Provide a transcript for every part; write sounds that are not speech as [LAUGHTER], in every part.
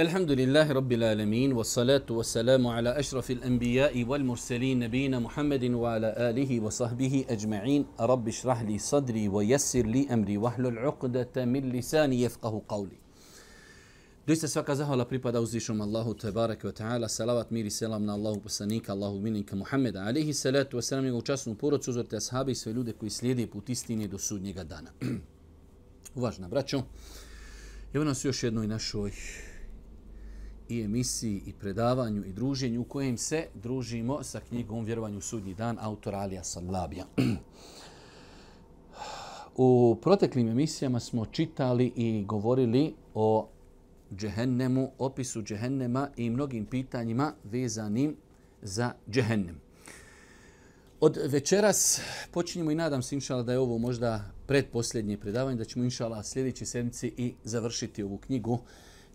الحمد لله رب العالمين والصلاة والسلام على أشرف الأنبياء والمرسلين نبينا محمد وعلى آله وصحبه أجمعين رب اشرح لي صدري ويسر لي أمري وحل العقدة من لساني يفقه قولي Doista svaka zahvala pripada uzvišom Allahu Tebarek wa ta'ala, salavat mir i selam na Allahu poslanika, Allahu minika Muhammeda, alihi salatu wa salam, njegovu častnu porodcu, uzvrte ashabi i sve ljude koji slijede put istine do sudnjega dana. [CLEARS THROAT] Uvažna braćo, evo nas još jednoj našoj i emisiji i predavanju i druženju u kojem se družimo sa knjigom Vjerovanju u sudnji dan autora Alija Sallabija. U proteklim emisijama smo čitali i govorili o džehennemu, opisu džehennema i mnogim pitanjima vezanim za džehennem. Od večeras počinjemo i nadam se inšala da je ovo možda predposljednje predavanje, da ćemo inšala sljedeći sedmici i završiti ovu knjigu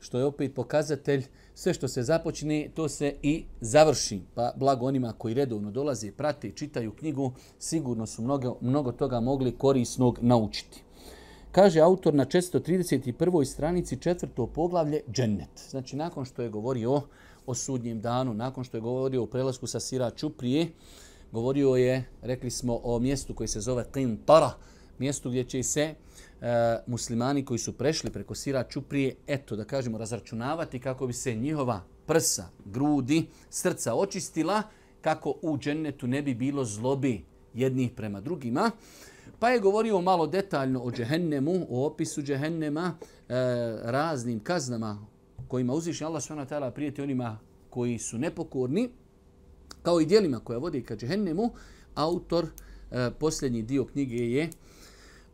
što je opet pokazatelj, sve što se započne, to se i završi. Pa blago onima koji redovno dolaze, prate i čitaju knjigu, sigurno su mnogo, mnogo toga mogli korisnog naučiti. Kaže autor na 431. stranici četvrto poglavlje Džennet. Znači, nakon što je govorio o sudnjem danu, nakon što je govorio o prelasku sa Sira Čuprije, govorio je, rekli smo, o mjestu koji se zove Qintara, mjestu gdje će se E, muslimani koji su prešli preko sira čuprije, eto da kažemo, razračunavati kako bi se njihova prsa, grudi, srca očistila, kako u džennetu ne bi bilo zlobi jednih prema drugima. Pa je govorio malo detaljno o džehennemu, o opisu džehennema, e, raznim kaznama kojima uziši Allah s.w.t. prijeti onima koji su nepokorni, kao i dijelima koja vodi ka džehennemu, autor e, posljednji dio knjige je e,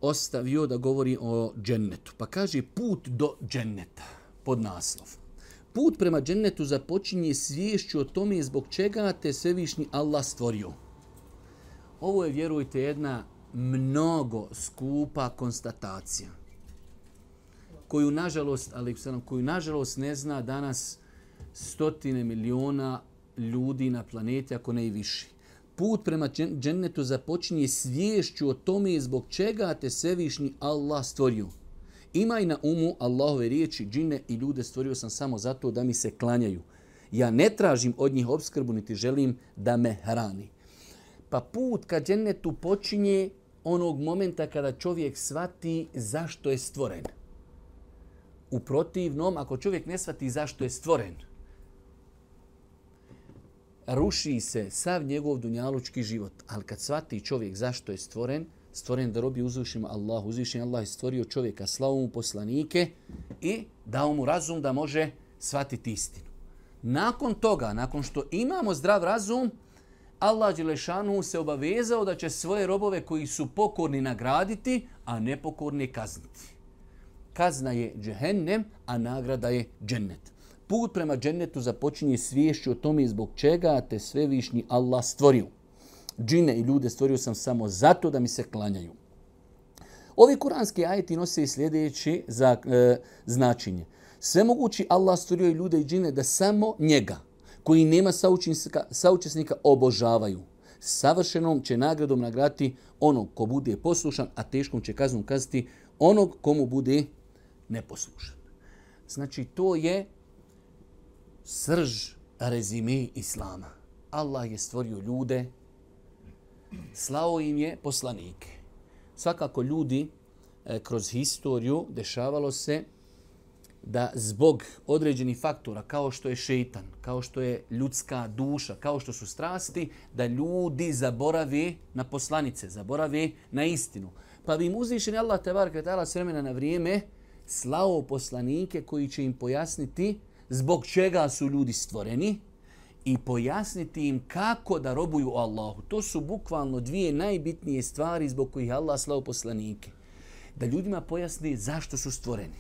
ostavio da govori o džennetu. Pa kaže put do dženneta pod naslov. Put prema džennetu započinje svješću o tome zbog čega te svevišnji Allah stvorio. Ovo je, vjerujte, jedna mnogo skupa konstatacija koju nažalost, ali koju nažalost ne zna danas stotine miliona ljudi na planeti, ako ne i više put prema džennetu započinje svješću o tome zbog čega te svevišnji Allah stvorio. Imaj na umu Allahove riječi, džine i ljude stvorio sam samo zato da mi se klanjaju. Ja ne tražim od njih obskrbu, niti želim da me hrani. Pa put ka džennetu počinje onog momenta kada čovjek svati zašto je stvoren. U protivnom, ako čovjek ne svati zašto je stvoren – ruši se sav njegov dunjalučki život. Ali kad svati čovjek zašto je stvoren, stvoren da robi uzvišim Allah, uzvišim Allah je stvorio čovjeka, slavu mu poslanike i dao mu razum da može svatiti istinu. Nakon toga, nakon što imamo zdrav razum, Allah Đelešanu se obavezao da će svoje robove koji su pokorni nagraditi, a nepokorni kazniti. Kazna je džehennem, a nagrada je džennetem put prema džennetu započinje svješću o tome zbog čega te svevišnji Allah stvorio. Džine i ljude stvorio sam samo zato da mi se klanjaju. Ovi kuranski ajeti nose i sljedeći za, e, značenje. Sve mogući Allah stvorio i ljude i džine da samo njega, koji nema saučesnika, saučesnika obožavaju. Savršenom će nagradom nagrati onog ko bude poslušan, a teškom će kaznom kazati onog komu bude neposlušan. Znači, to je srž rezime Islama. Allah je stvorio ljude, slao im je poslanike. Svakako ljudi e, kroz historiju dešavalo se da zbog određenih faktora kao što je šeitan, kao što je ljudska duša, kao što su strasti, da ljudi zaboravi na poslanice, zaboravi na istinu. Pa bi muzišen Allah tebara kvetala s vremena na vrijeme slao poslanike koji će im pojasniti zbog čega su ljudi stvoreni i pojasniti im kako da robuju Allahu. To su bukvalno dvije najbitnije stvari zbog kojih Allah slao poslanike. Da ljudima pojasni zašto su stvoreni.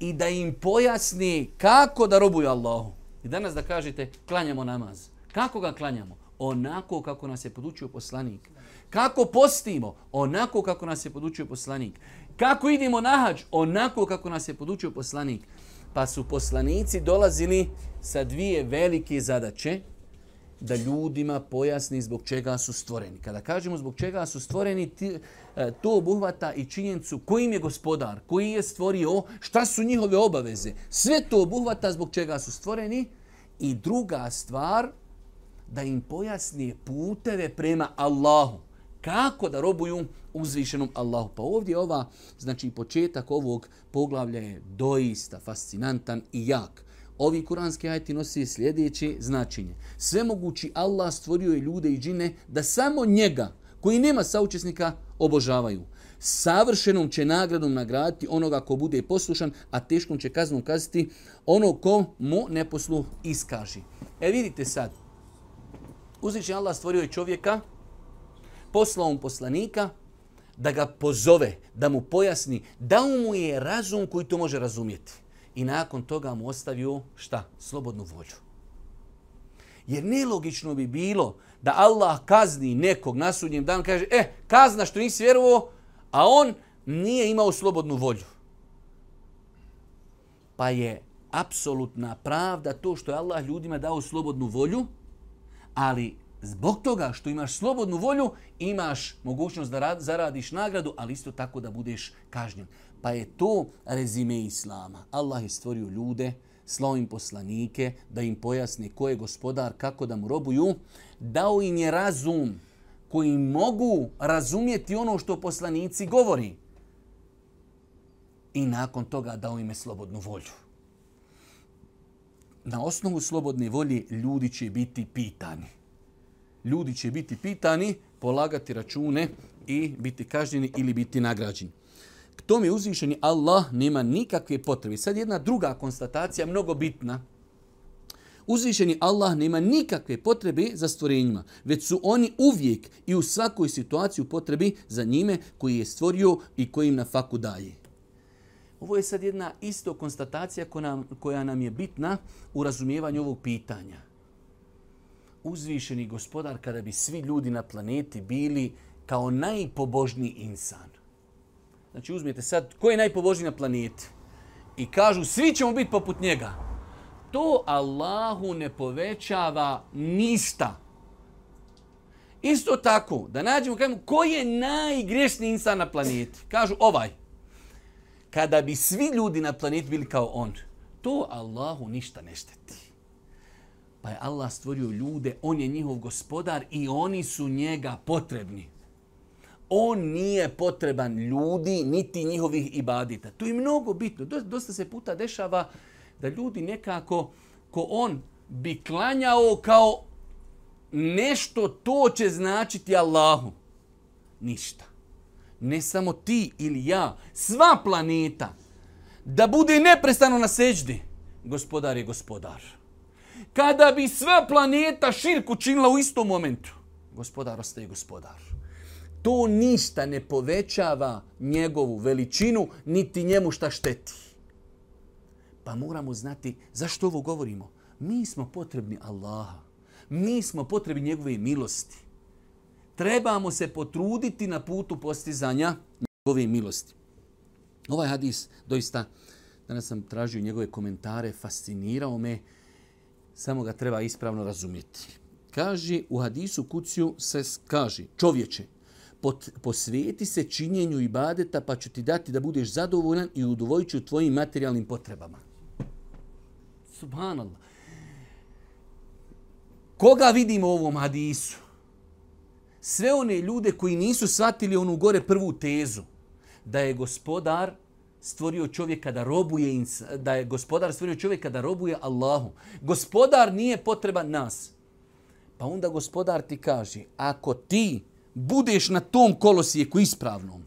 I da im pojasni kako da robuju Allahu. I danas da kažete klanjamo namaz. Kako ga klanjamo? Onako kako nas je podučio poslanik. Kako postimo? Onako kako nas je podučio poslanik. Kako idemo na hađ? Onako kako nas je podučio poslanik. Kako pa su poslanici dolazili sa dvije velike zadaće da ljudima pojasni zbog čega su stvoreni. Kada kažemo zbog čega su stvoreni, e, to obuhvata i činjenicu kojim je gospodar, koji je stvorio, šta su njihove obaveze. Sve to obuhvata zbog čega su stvoreni. I druga stvar, da im pojasni puteve prema Allahu kako da robuju uzvišenom Allahu. Pa ovdje ova, znači početak ovog poglavlja je doista fascinantan i jak. Ovi kuranski ajeti nosi sljedeće značenje. Svemogući Allah stvorio je ljude i džine da samo njega, koji nema saučesnika, obožavaju. Savršenom će nagradom nagraditi onoga ko bude poslušan, a teškom će kaznom kazati ono ko mu neposlu iskaži. E vidite sad, uzvišen Allah stvorio je čovjeka, poslao poslanika da ga pozove, da mu pojasni, da mu je razum koji to može razumjeti. I nakon toga mu ostavio šta? Slobodnu volju. Jer nelogično bi bilo da Allah kazni nekog na sudnjem danu, kaže, e, eh, kazna što nisi vjerovao, a on nije imao slobodnu volju. Pa je apsolutna pravda to što je Allah ljudima dao slobodnu volju, ali zbog toga što imaš slobodnu volju, imaš mogućnost da zaradiš nagradu, ali isto tako da budeš kažnjen. Pa je to rezime Islama. Allah je stvorio ljude, slao im poslanike, da im pojasni ko je gospodar, kako da mu robuju. Dao im je razum koji mogu razumjeti ono što poslanici govori. I nakon toga dao im je slobodnu volju. Na osnovu slobodne volje ljudi će biti pitani ljudi će biti pitani, polagati račune i biti kažnjeni ili biti nagrađeni. K tom je uzvišeni Allah nema nikakve potrebe. Sad jedna druga konstatacija, mnogo bitna. Uzvišeni Allah nema nikakve potrebe za stvorenjima, već su oni uvijek i u svakoj situaciji u potrebi za njime koji je stvorio i koji im na faku daje. Ovo je sad jedna isto konstatacija koja nam je bitna u razumijevanju ovog pitanja uzvišeni gospodar kada bi svi ljudi na planeti bili kao najpobožniji insan? Znači uzmijete sad, ko je najpobožniji na planeti? I kažu, svi ćemo biti poput njega. To Allahu ne povećava ništa. Isto tako, da nađemo kajmu, ko je najgrešni insan na planeti? Kažu ovaj. Kada bi svi ljudi na planeti bili kao on, to Allahu ništa ne šteti. Pa je Allah stvorio ljude, on je njihov gospodar i oni su njega potrebni. On nije potreban ljudi, niti njihovih ibadita. Tu je mnogo bitno. Dosta se puta dešava da ljudi nekako, ko on bi klanjao kao nešto to će značiti Allahu. Ništa. Ne samo ti ili ja, sva planeta. Da bude neprestano na seđdi. Gospodar je gospodar kada bi sva planeta širku činila u istom momentu. Gospodar ostaje gospodar. To ništa ne povećava njegovu veličinu, niti njemu šta šteti. Pa moramo znati zašto ovo govorimo. Mi smo potrebni Allaha. Mi smo potrebni njegove milosti. Trebamo se potruditi na putu postizanja njegove milosti. Ovaj hadis, doista, danas sam tražio njegove komentare, fascinirao me samo ga treba ispravno razumjeti. Kaže u hadisu kuciju se kaže čovječe, pot, posvijeti se činjenju ibadeta pa ću ti dati da budeš zadovoljan i udovojit ću tvojim materijalnim potrebama. Subhanallah. Koga vidimo u ovom hadisu? Sve one ljude koji nisu shvatili onu gore prvu tezu da je gospodar stvorio čovjeka da robuje da je gospodar stvorio čovjeka da robuje Allahu. Gospodar nije potreban nas. Pa onda gospodar ti kaže, ako ti budeš na tom kolosijeku ispravnom,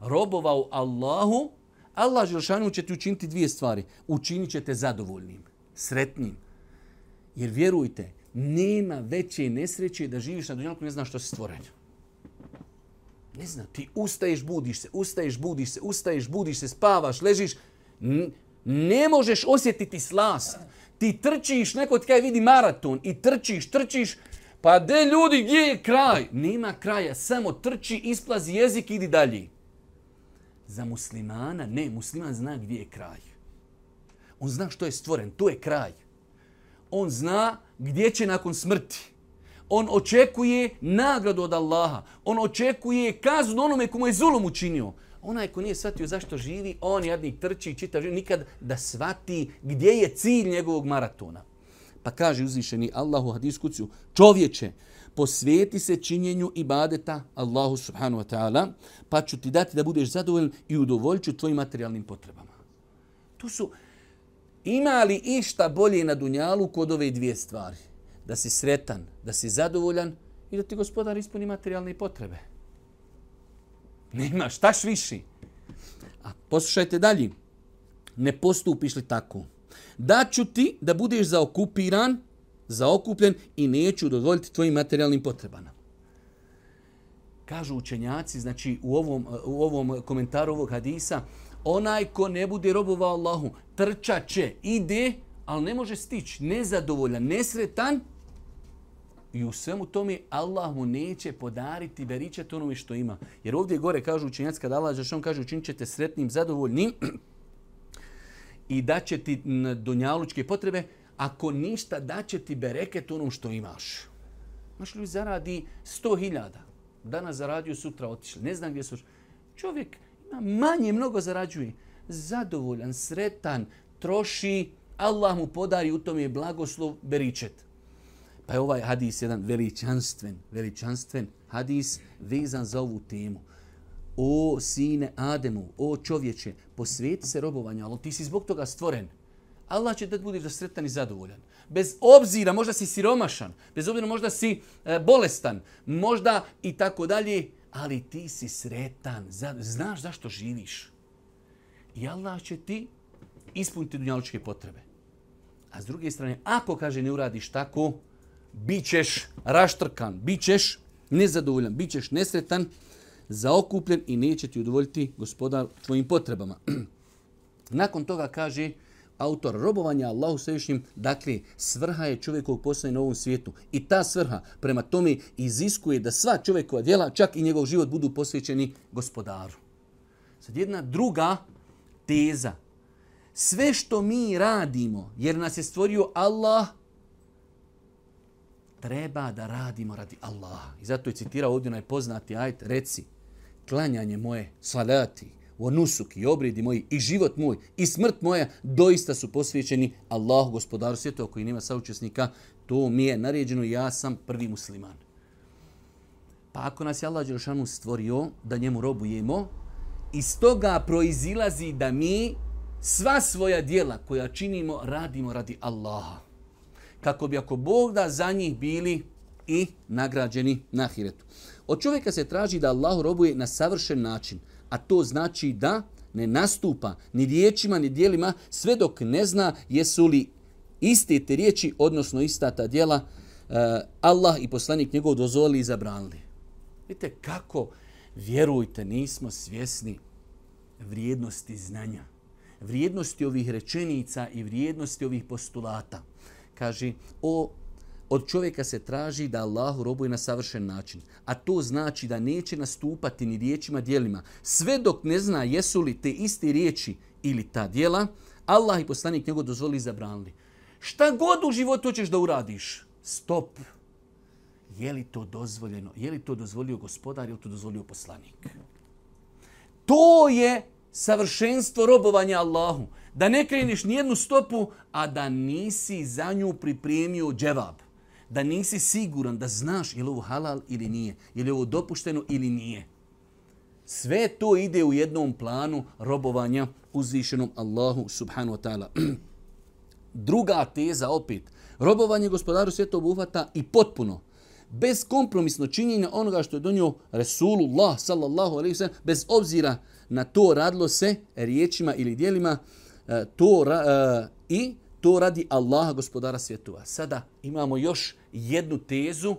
robovao Allahu, Allah Želšanu će ti učiniti dvije stvari. Učinit će te zadovoljnim, sretnim. Jer vjerujte, nema veće nesreće da živiš na dunjalku ne znaš što si stvorenio. Ne znam, ti ustaješ, budiš se, ustaješ, budiš se, ustaješ, budiš se, spavaš, ležiš. Ne možeš osjetiti slast. Ti trčiš, neko ti kaže vidi maraton i trčiš, trčiš. Pa de ljudi, gdje je kraj? Nema kraja, samo trči, isplazi jezik, idi dalje. Za muslimana, ne, musliman zna gdje je kraj. On zna što je stvoren, tu je kraj. On zna gdje će nakon smrti. On očekuje nagradu od Allaha. On očekuje kaznu onome komu je zulum učinio. Onaj ko nije shvatio zašto živi, on jadni trči i čita živi, nikad da shvati gdje je cilj njegovog maratona. Pa kaže uzvišeni Allahu hadiskuciju, čovječe, posvijeti se činjenju ibadeta Allahu subhanu wa ta'ala, pa ću ti dati da budeš zadovoljen i udovoljiću tvojim materijalnim potrebama. Tu su imali išta bolje na dunjalu kod ove dvije stvari da si sretan, da si zadovoljan i da ti gospodar ispuni materijalne potrebe. Nema štaš viši. A poslušajte dalje. Ne postupiš li tako? Daću ti da budeš zaokupiran, zaokupljen i neću dozvoliti tvojim materijalnim potrebama. Kažu učenjaci, znači u ovom, u ovom komentaru ovog hadisa, onaj ko ne bude robovao Allahu, trčaće, ide, ali ne može stići, nezadovoljan, nesretan, i u svemu tome Allah mu neće podariti beričet onome što ima. Jer ovdje gore kažu učenjac kada Allah zašto on kaže učinit ćete sretnim, zadovoljnim i da će ti donjalučke potrebe ako ništa da će ti bereket onom što imaš. Maš li zaradi 100.000 danas zaradio, sutra otišli. Ne znam gdje su. Čovjek ima manje, mnogo zarađuje. Zadovoljan, sretan, troši, Allah mu podari u tome blagoslov beričet. Pa je ovaj hadis jedan veličanstven, veličanstven hadis vezan za ovu temu. O sine Ademu, o čovječe, posvijeti se robovanju, ali ti si zbog toga stvoren. Allah će da budeš sretan i zadovoljan. Bez obzira, možda si siromašan, bez obzira možda si e, bolestan, možda i tako dalje, ali ti si sretan, znaš zašto živiš. I Allah će ti ispuniti dunjaločke potrebe. A s druge strane, ako, kaže, ne uradiš tako, bit ćeš raštrkan, bit ćeš nezadovoljan, bit ćeš nesretan, zaokupljen i neće ti udovoljiti gospodar tvojim potrebama. [CLEARS THROAT] Nakon toga kaže autor robovanja Allahu svevišnjim, dakle, svrha je čovjekovog poslanja na ovom svijetu. I ta svrha prema tome iziskuje da sva čovjekova djela, čak i njegov život, budu posvećeni gospodaru. Sad jedna druga teza. Sve što mi radimo, jer nas je stvorio Allah, treba da radimo radi Allaha. I zato je citirao ovdje onaj poznati ajit, reci, klanjanje moje, salati, o nusuk i obridi moji, i život moj, i smrt moja, doista su posvjećeni Allahu gospodaru svijetu, koji nema saučesnika, to mi je naređeno, ja sam prvi musliman. Pa ako nas je Allah Đerušanu stvorio, da njemu robujemo, iz toga proizilazi da mi sva svoja dijela koja činimo, radimo radi Allaha kako bi ako Bog da za njih bili i nagrađeni na hiretu. Od čovjeka se traži da Allah robuje na savršen način, a to znači da ne nastupa ni riječima ni dijelima sve dok ne zna jesu li iste te riječi, odnosno ista ta dijela, eh, Allah i poslanik njegov dozvolili i zabranili. Vidite kako, vjerujte, nismo svjesni vrijednosti znanja, vrijednosti ovih rečenica i vrijednosti ovih postulata – kaže, o, od čovjeka se traži da Allahu robuje na savršen način. A to znači da neće nastupati ni riječima, dijelima. Sve dok ne zna jesu li te isti riječi ili ta dijela, Allah i poslanik njegov dozvoli i zabranili. Šta god u životu hoćeš da uradiš, stop. Je li to dozvoljeno? Je li to dozvolio gospodar ili to dozvolio poslanik? To je savršenstvo robovanja Allahu da ne kreneš nijednu stopu, a da nisi za nju pripremio dževab. Da nisi siguran da znaš je li ovo halal ili nije, je li ovo dopušteno ili nije. Sve to ide u jednom planu robovanja uzvišenom Allahu subhanu wa ta'ala. [CLEARS THROAT] Druga teza opet, robovanje gospodaru svijeta obuhvata i potpuno, bez kompromisno činjenja onoga što je donio Resulullah sallallahu alaihi wa sallam, bez obzira na to radilo se riječima ili dijelima, E, to ra, uh, i to radi Allaha gospodara svjetova. Sada imamo još jednu tezu,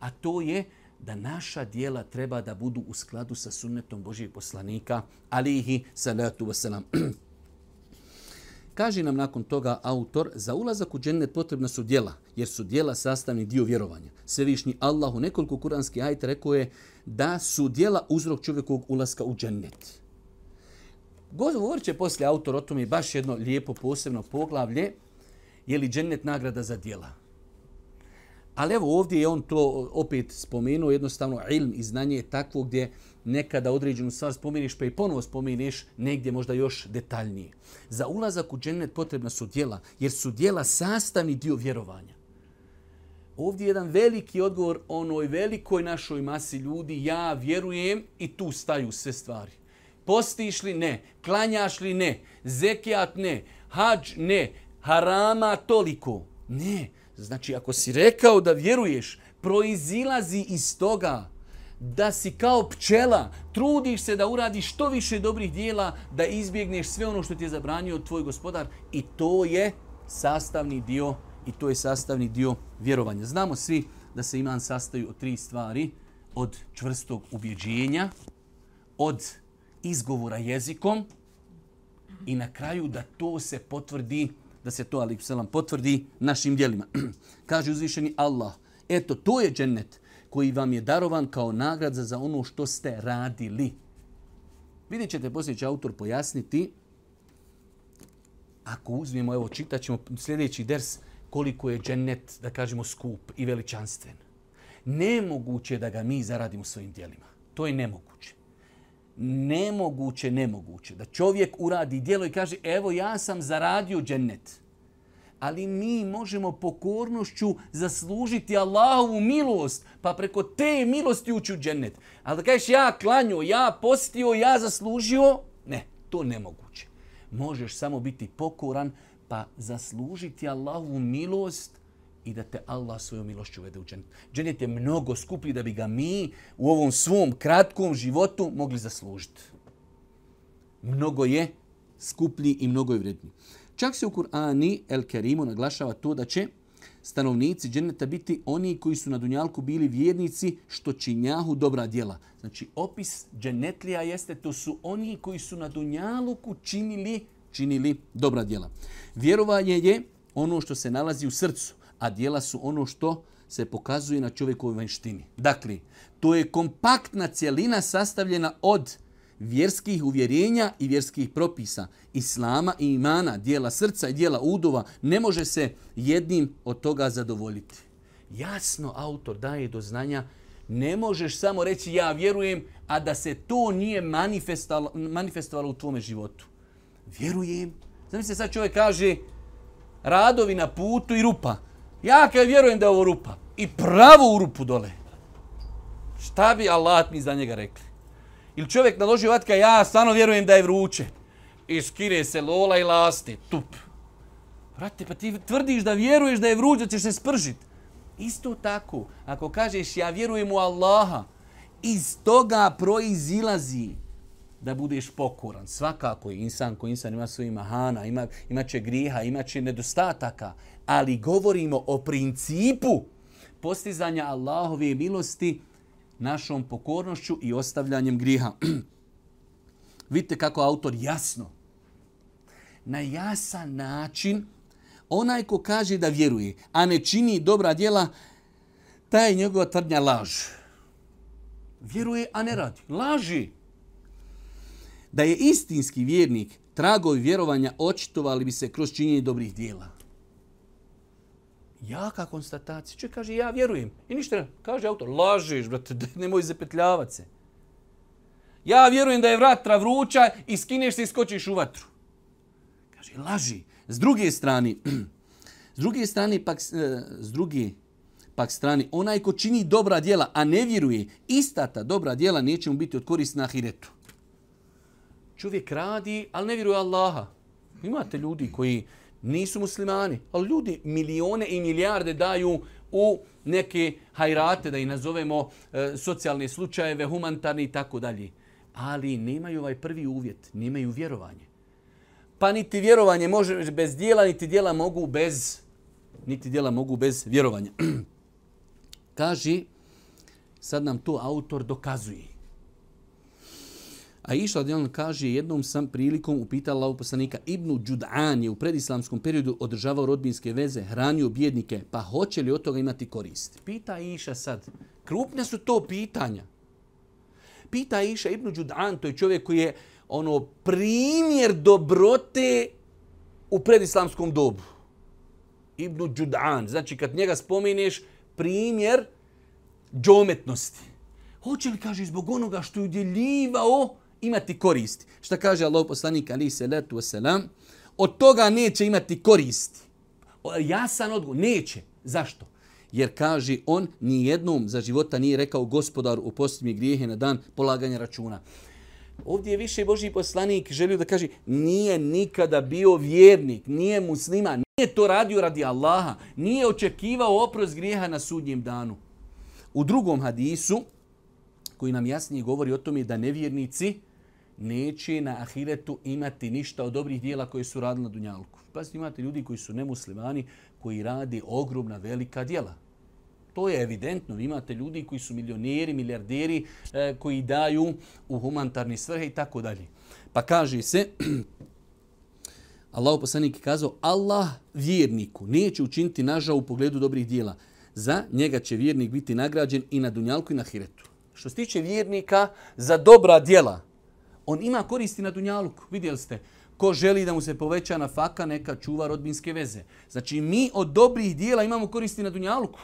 a to je da naša dijela treba da budu u skladu sa sunnetom Božijeg poslanika, alihi salatu wasalam. [CLEARS THROAT] Kaže nam nakon toga autor, za ulazak u džennet potrebna su dijela, jer su dijela sastavni dio vjerovanja. Svevišnji Allah u nekoliko kuranski ajta rekao je da su dijela uzrok čovjekovog ulaska u džennet. Govorit će poslije autor o tom je baš jedno lijepo posebno poglavlje, je li džennet nagrada za djela. Ali evo ovdje je on to opet spomenuo, jednostavno ilm i znanje je takvo gdje nekada određenu stvar spomeniš pa i ponovo spomeniš negdje možda još detaljnije. Za ulazak u džennet potrebna su djela, jer su djela sastavni dio vjerovanja. Ovdje je jedan veliki odgovor onoj velikoj našoj masi ljudi, ja vjerujem i tu staju sve stvari postiš li ne, klanjaš li ne, zekijat ne, hađ ne, harama toliko. Ne, znači ako si rekao da vjeruješ, proizilazi iz toga da si kao pčela, trudiš se da uradiš što više dobrih dijela, da izbjegneš sve ono što ti je zabranio tvoj gospodar i to je sastavni dio i to je sastavni dio vjerovanja. Znamo svi da se iman sastoji od tri stvari, od čvrstog ubjeđenja, od izgovora jezikom i na kraju da to se potvrdi, da se to alaihi wasalam potvrdi našim djelima. [CLEARS THROAT] Kaže uzvišeni Allah, eto to je džennet koji vam je darovan kao nagrada za ono što ste radili. Vidjet ćete poslije će autor pojasniti, ako uzmemo, evo čitat ćemo sljedeći ders, koliko je džennet, da kažemo, skup i veličanstven. Nemoguće je da ga mi zaradimo svojim dijelima. To je nemoguće nemoguće, nemoguće. Da čovjek uradi dijelo i kaže evo ja sam zaradio džennet. Ali mi možemo pokornošću zaslužiti Allahovu milost pa preko te milosti ući u džennet. Ali da kažeš ja klanio, ja postio, ja zaslužio, ne, to nemoguće. Možeš samo biti pokoran pa zaslužiti Allahovu milost i da te Allah svojom milošću uvede u džennet. Džennet je mnogo skuplji da bi ga mi u ovom svom kratkom životu mogli zaslužiti. Mnogo je skuplji i mnogo je vredni. Čak se u Kur'ani El Kerimu naglašava to da će stanovnici dženneta biti oni koji su na Dunjalku bili vjernici što činjahu dobra djela. Znači, opis džennetlija jeste to su oni koji su na Dunjaluku činili činili dobra djela. Vjerovanje je ono što se nalazi u srcu a dijela su ono što se pokazuje na čovjekovoj vanjštini. Dakle, to je kompaktna cjelina sastavljena od vjerskih uvjerenja i vjerskih propisa, islama i imana, dijela srca i dijela udova, ne može se jednim od toga zadovoljiti. Jasno autor daje do znanja, ne možeš samo reći ja vjerujem, a da se to nije manifestalo, manifestovalo u tvome životu. Vjerujem. Znam se sad čovjek kaže radovi na putu i rupa. Ja kad vjerujem da je ovo rupa i pravu u rupu dole, šta bi Allah mi za njega rekli? Ili čovjek naloži vatka, ja stvarno vjerujem da je vruće. I skire se lola i laste, tup. Vrate, pa ti tvrdiš da vjeruješ da je vruće, ćeš se spržit. Isto tako, ako kažeš ja vjerujem u Allaha, iz toga proizilazi da budeš pokoran. Svakako je insan ko insan ima svoj imahana, ima, ima će griha, ima će nedostataka ali govorimo o principu postizanja Allahove milosti našom pokornošću i ostavljanjem griha. [CLEARS THROAT] Vidite kako autor jasno, na jasan način, onaj ko kaže da vjeruje, a ne čini dobra djela, taj je njegova tvrdnja laž. Vjeruje, a ne radi. Laži. Da je istinski vjernik, tragovi vjerovanja očitovali bi se kroz činjenje dobrih dijela jaka konstatacija. Čovjek kaže, ja vjerujem. I ništa ne. Kaže autor, lažeš, brate, [LAUGHS] nemoj zapetljavat se. Ja vjerujem da je vratra vruća i skineš se i skočiš u vatru. Kaže, laži. S druge strane, [CLEARS THROAT] s druge strane, pak, e, s druge pak strane, onaj ko čini dobra djela, a ne vjeruje, ista ta dobra djela neće mu biti od korist na ahiretu. Čovjek radi, ali ne vjeruje Allaha. Imate ljudi koji, nisu muslimani, ali ljudi milione i milijarde daju u neke hajrate, da ih nazovemo e, socijalne slučajeve, humanitarni i tako dalje. Ali nemaju ovaj prvi uvjet, nemaju vjerovanje. Pa niti vjerovanje može bez dijela, niti dijela mogu bez, niti dijela mogu bez vjerovanja. [CLEARS THROAT] Kaži, sad nam to autor dokazuje. A išla djelan kaže, jednom sam prilikom upitala Allahog poslanika, Ibnu Đud'an je u predislamskom periodu održavao rodbinske veze, hranio bjednike, pa hoće li od toga imati korist? Pita Iša sad, krupne su to pitanja. Pita Iša, Ibnu Đud'an, to je čovjek koji je ono primjer dobrote u predislamskom dobu. Ibnu Đud'an, znači kad njega spomeneš, primjer džometnosti. Hoće li, kaže, zbog onoga što je udjeljivao, imati koristi. Šta kaže Allah poslanik ali se letu wasalam? Od toga neće imati koristi. Jasan odgovor, neće. Zašto? Jer kaže on ni jednom za života nije rekao gospodar u posljednji grijehe na dan polaganja računa. Ovdje je više Boži poslanik želio da kaže nije nikada bio vjernik, nije musliman, nije to radio radi Allaha, nije očekivao oprost grijeha na sudnjem danu. U drugom hadisu, koji nam jasnije govori o tome da nevjernici, neće na ahiretu imati ništa od dobrih dijela koje su radili na Dunjalku. Pazite, imate ljudi koji su nemuslimani, koji radi ogromna velika dijela. To je evidentno. Vi imate ljudi koji su milioneri, milijarderi, e, koji daju u humanitarni svrhe i tako dalje. Pa kaže se, [CLEARS THROAT] Allah poslanik je kazao, Allah vjerniku neće učiniti nažal u pogledu dobrih dijela. Za njega će vjernik biti nagrađen i na Dunjalku i na Hiretu. Što se tiče vjernika, za dobra dijela, On ima koristi na Dunjaluku, vidjeli ste. Ko želi da mu se poveća na faka, neka čuva rodbinske veze. Znači mi od dobrih dijela imamo koristi na Dunjaluku.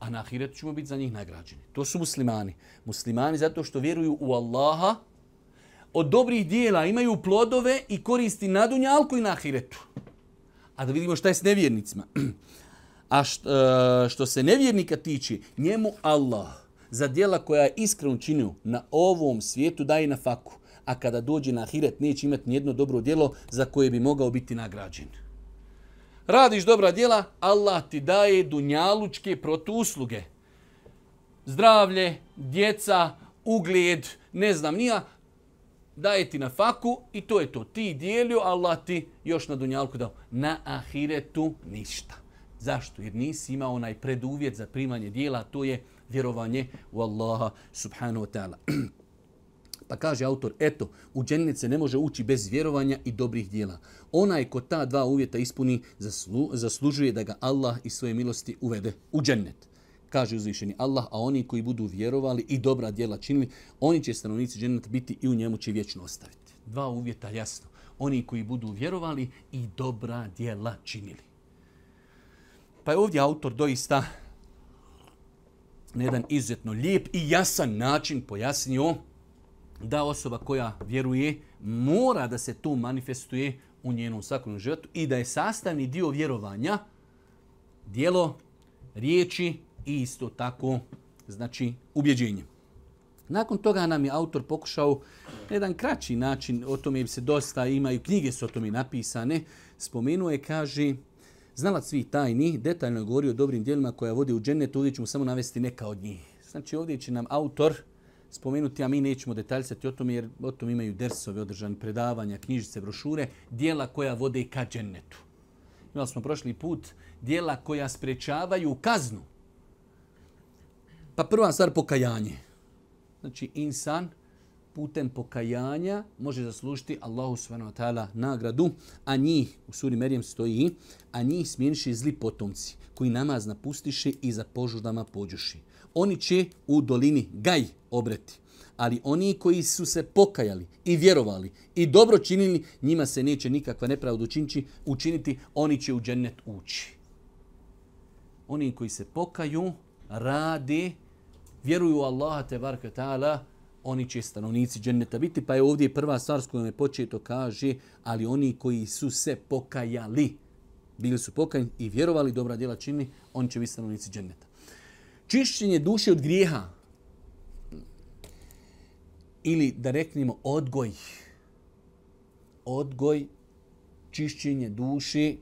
A na ahiretu ćemo biti za njih nagrađeni. To su muslimani. Muslimani zato što vjeruju u Allaha, od dobrih dijela imaju plodove i koristi na Dunjalku i na ahiretu. A da vidimo šta je s nevjernicima. [CLEARS THROAT] A što, e, što se nevjernika tiče, njemu Allah – za dijela koja je iskreno činio na ovom svijetu daje na faku. A kada dođe na ahiret neće imati nijedno dobro dijelo za koje bi mogao biti nagrađen. Radiš dobra dijela, Allah ti daje dunjalučke protusluge. Zdravlje, djeca, ugled, ne znam nija, daje ti na faku i to je to. Ti dijelio, Allah ti još na dunjalku dao. Na ahiretu ništa. Zašto? Jer nisi imao onaj preduvjet za primanje dijela, to je dunjalučke vjerovanje u Allaha subhanahu wa ta'ala. [CLEARS THROAT] Pa kaže autor, eto, u džennet se ne može ući bez vjerovanja i dobrih dijela. Onaj ko ta dva uvjeta ispuni, zaslu, zaslužuje da ga Allah i svoje milosti uvede u džennet. Kaže uzvišeni Allah, a oni koji budu vjerovali i dobra dijela činili, oni će stanovnici dženneta biti i u njemu će vječno ostaviti. Dva uvjeta, jasno. Oni koji budu vjerovali i dobra dijela činili. Pa je ovdje autor doista na jedan izuzetno lijep i jasan način pojasnio da osoba koja vjeruje mora da se tu manifestuje u njenom svakodnom životu i da je sastavni dio vjerovanja dijelo riječi i isto tako znači ubjeđenje. Nakon toga nam je autor pokušao na jedan kraći način, o tome bi se dosta imaju knjige su o tome napisane, spomenuje, kaže, znalac svih tajni, detaljno je govorio o dobrim dijelima koja vode u džennet, ovdje ćemo samo navesti neka od njih. Znači ovdje će nam autor spomenuti, a mi nećemo detaljsati o tom, jer o tom imaju dersove održane predavanja, knjižice, brošure, dijela koja vode ka džennetu. Imali smo prošli put dijela koja sprečavaju kaznu. Pa prva stvar, pokajanje. Znači, insan putem pokajanja može zaslužiti Allahu subhanahu wa ta'ala nagradu, a njih, u suri Merijem stoji, a njih smijeniše zli potomci koji namaz napustiše i za požudama pođuši. Oni će u dolini gaj obreti, ali oni koji su se pokajali i vjerovali i dobro činili, njima se neće nikakva nepravda učiniti, učiniti, oni će u džennet ući. Oni koji se pokaju, radi, vjeruju Allaha te barka ta'ala, oni će stanovnici dženeta biti. Pa je ovdje prva stvar s kojom je početo kaže, ali oni koji su se pokajali, bili su pokajni i vjerovali dobra djela čini, oni će biti stanovnici dženeta. Čišćenje duše od grijeha ili da reknemo odgoj, odgoj, čišćenje duše,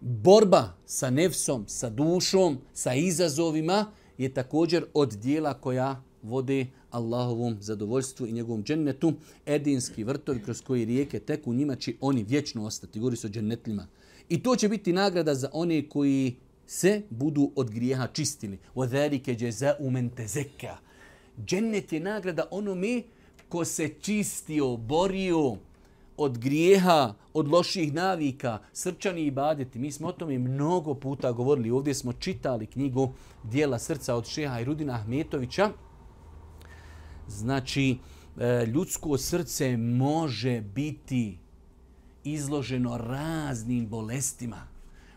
borba sa nefsom, sa dušom, sa izazovima je također od dijela koja vode Allahovom zadovoljstvu i njegovom džennetu, edinski vrtovi kroz koji rijeke teku, njima će oni vječno ostati, govori se o džennetljima. I to će biti nagrada za one koji se budu od grijeha čistili. وَذَرِكَ جَزَا اُمَنْتَ زَكَا Džennet je nagrada onome ko se čistio, borio od grijeha, od loših navika, srčani i baditi. Mi smo o tome mnogo puta govorili. Ovdje smo čitali knjigu Dijela srca od Šeha i Rudina Ahmetovića. Znači, e, ljudsko srce može biti izloženo raznim bolestima.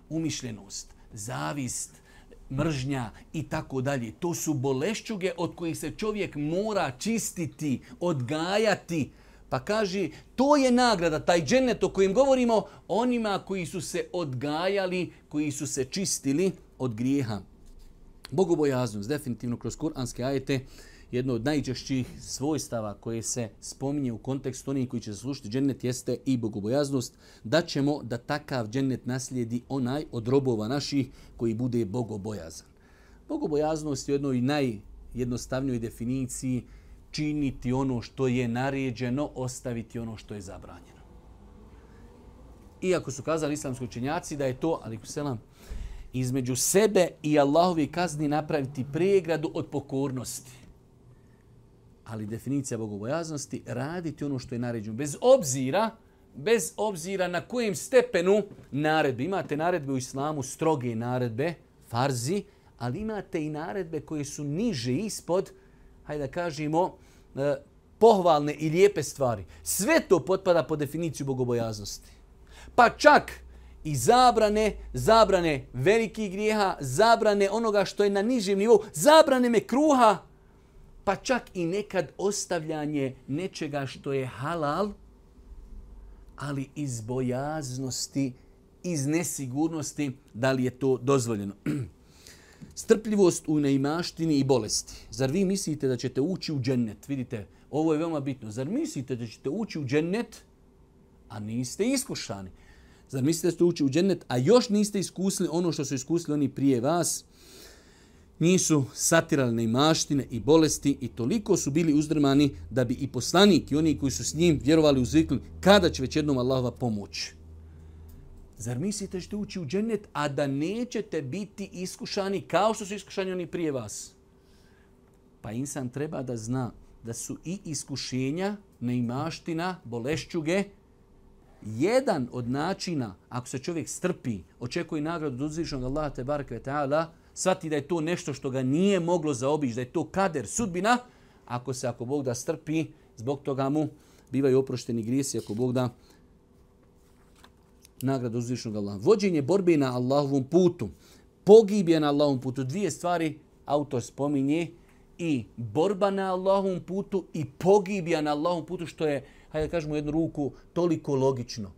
Umišljenost, zavist, mržnja i tako dalje. To su bolešćuge od kojih se čovjek mora čistiti, odgajati. Pa kaže, to je nagrada, taj džennet o kojem govorimo, onima koji su se odgajali, koji su se čistili od grijeha. Bogobojaznost, definitivno kroz kuranske ajete, uh, jedno od najčešćih svojstava koje se spominje u kontekstu onih koji će zaslušiti džennet jeste i bogobojaznost, da ćemo da takav džennet naslijedi onaj od robova naših koji bude bogobojazan. Bogobojaznost je u jednoj najjednostavnijoj definiciji činiti ono što je naređeno, ostaviti ono što je zabranjeno. Iako su kazali islamski učenjaci da je to, ali selam, između sebe i Allahove kazni napraviti pregradu od pokornosti ali definicija bogobojaznosti raditi ono što je naređeno bez obzira bez obzira na kojem stepenu naredbe. Imate naredbe u islamu, stroge naredbe, farzi, ali imate i naredbe koje su niže ispod, hajde da kažemo, e, pohvalne i lijepe stvari. Sve to potpada po definiciju bogobojaznosti. Pa čak i zabrane, zabrane velikih grijeha, zabrane onoga što je na nižem nivou, zabrane me kruha, pa čak i nekad ostavljanje nečega što je halal, ali iz bojaznosti, iz nesigurnosti, da li je to dozvoljeno. [CLEARS THROAT] Strpljivost u neimaštini i bolesti. Zar vi mislite da ćete ući u džennet? Vidite, ovo je veoma bitno. Zar mislite da ćete ući u džennet, a niste iskušani? Zar mislite da ćete ući u džennet, a još niste iskusili ono što su iskusili oni prije vas – nisu satirali na imaštine i bolesti i toliko su bili uzdrmani da bi i poslanik i oni koji su s njim vjerovali uzvikli kada će već jednom Allahova pomoć. Zar mislite što ući u džennet, a da nećete biti iskušani kao što su iskušani oni prije vas? Pa insan treba da zna da su i iskušenja, neimaština, bolešćuge, jedan od načina, ako se čovjek strpi, očekuje nagradu od uzvišnog Allaha te barakve ta'ala, shvati da je to nešto što ga nije moglo zaobići, da je to kader, sudbina, ako se, ako Bog da, strpi, zbog toga mu bivaju oprošteni grijesi, ako Bog da, nagrada uzvišnog Allaha. Vođenje borbe na Allahovom putu, pogibje na Allahovom putu, dvije stvari autor spominje i borba na Allahovom putu i pogibja na Allahovom putu, što je, hajde kažemo jednu ruku, toliko logično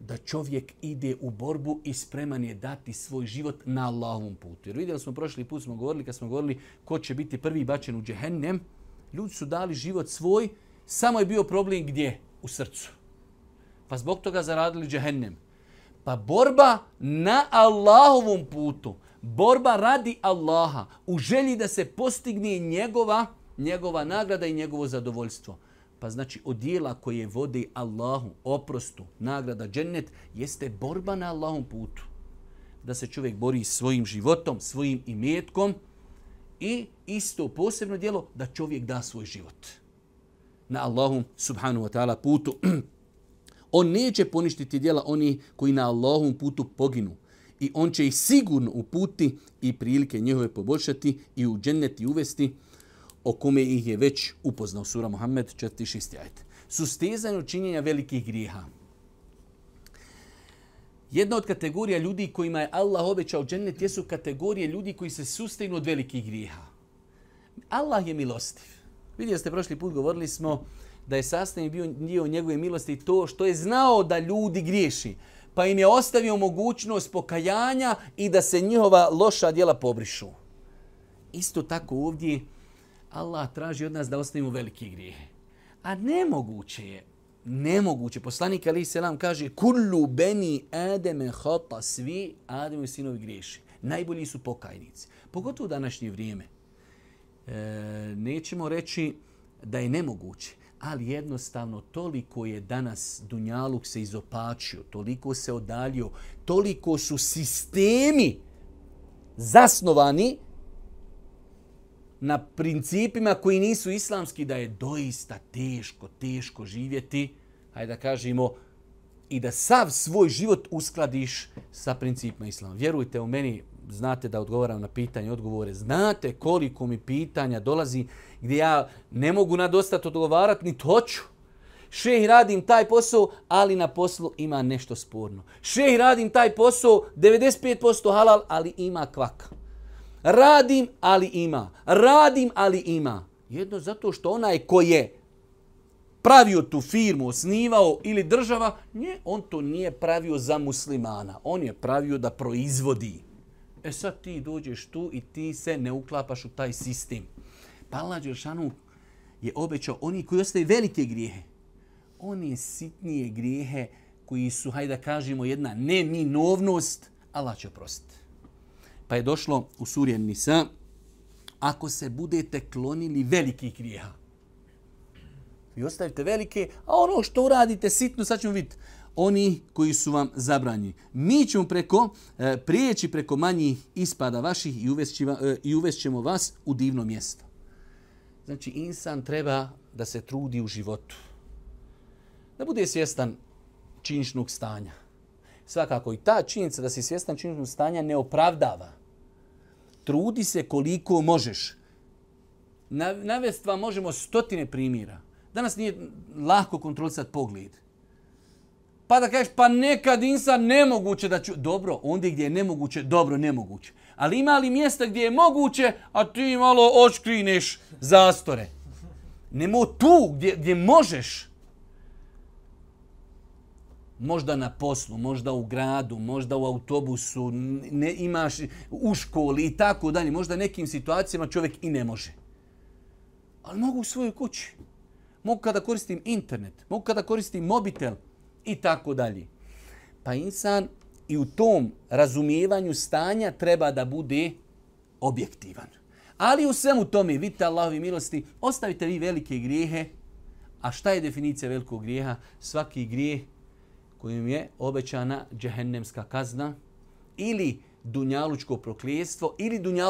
da čovjek ide u borbu i spreman je dati svoj život na Allahovom putu. Jer vidjeli smo prošli put, smo govorili, kad smo govorili ko će biti prvi bačen u džehennem, ljudi su dali život svoj, samo je bio problem gdje? U srcu. Pa zbog toga zaradili džehennem. Pa borba na Allahovom putu, borba radi Allaha, u želji da se postigne njegova, njegova nagrada i njegovo zadovoljstvo pa znači od dijela koje vode Allahu, oprostu, nagrada, džennet, jeste borba na Allahom putu. Da se čovjek bori svojim životom, svojim imetkom i isto posebno dijelo da čovjek da svoj život na Allahom subhanu wa ta'ala putu. [CLEARS THROAT] On neće poništiti dijela oni koji na Allahom putu poginu i on će ih sigurno uputi i prilike njihove poboljšati i u dženneti uvesti o kome ih je već upoznao sura Muhammed 46. ajet. Sustezanje učinjenja velikih grijeha. Jedna od kategorija ljudi kojima je Allah obećao džennet jesu kategorije ljudi koji se sustegnu od velikih grijeha. Allah je milostiv. Vidio ste prošli put, govorili smo da je sastavni bio dio njegove milosti to što je znao da ljudi griješi, pa im je ostavio mogućnost pokajanja i da se njihova loša djela pobrišu. Isto tako ovdje Allah traži od nas da ostavimo velike grijehe. A nemoguće je, nemoguće. Poslanik Ali Selam kaže, kullu beni ademe hopa, svi ademe sinovi griješi. Najbolji su pokajnici. Pogotovo u današnje vrijeme. E, nećemo reći da je nemoguće, ali jednostavno toliko je danas Dunjaluk se izopačio, toliko se odalio, toliko su sistemi zasnovani, na principima koji nisu islamski, da je doista teško, teško živjeti, hajde da kažemo, i da sav svoj život uskladiš sa principima islama. Vjerujte u meni, znate da odgovaram na pitanje, odgovore, znate koliko mi pitanja dolazi gdje ja ne mogu nadostati odgovarati, ni toću. Šehi radim taj posao, ali na poslu ima nešto sporno. Šehi radim taj posao, 95% halal, ali ima kvaka. Radim, ali ima. Radim, ali ima. Jedno zato što onaj ko je pravio tu firmu, osnivao ili država, nije, on to nije pravio za muslimana. On je pravio da proizvodi. E sad ti dođeš tu i ti se ne uklapaš u taj sistem. Pala Đeršanu je obećao oni koji ostaje velike grijehe. Oni sitnije grijehe koji su, hajde da kažemo, jedna neminovnost, Allah će oprostiti. Pa je došlo u surje Nisa, ako se budete klonili velikih grijeha, vi ostavite velike, a ono što uradite sitno, sad ćemo vidjeti, oni koji su vam zabranjeni. Mi ćemo preko, e, prijeći preko manjih ispada vaših i uvešćemo, e, i uvešćemo vas u divno mjesto. Znači, insan treba da se trudi u životu. Da bude svjestan činičnog stanja. Svakako i ta činjenica da si svjestan činičnog stanja ne opravdava trudi se koliko možeš. Navest vam možemo stotine primjera. Danas nije lahko kontrolisati pogled. Pa da kažeš, pa nekad insan nemoguće da ću... Dobro, ondje gdje je nemoguće, dobro, nemoguće. Ali ima li mjesta gdje je moguće, a ti malo očkrineš zastore? Nemo tu gdje, gdje možeš, možda na poslu, možda u gradu, možda u autobusu, ne imaš u školi i tako dalje, možda nekim situacijama čovjek i ne može. Ali mogu u svojoj kući. Mogu kada koristim internet, mogu kada koristim mobitel i tako dalje. Pa insan i u tom razumijevanju stanja treba da bude objektivan. Ali u svemu tome, vidite Allahovi milosti, ostavite vi velike grijehe. A šta je definicija velikog grijeha? Svaki grijeh kojim je obećana džehennemska kazna ili dunjalučko proklijestvo ili dunjalučko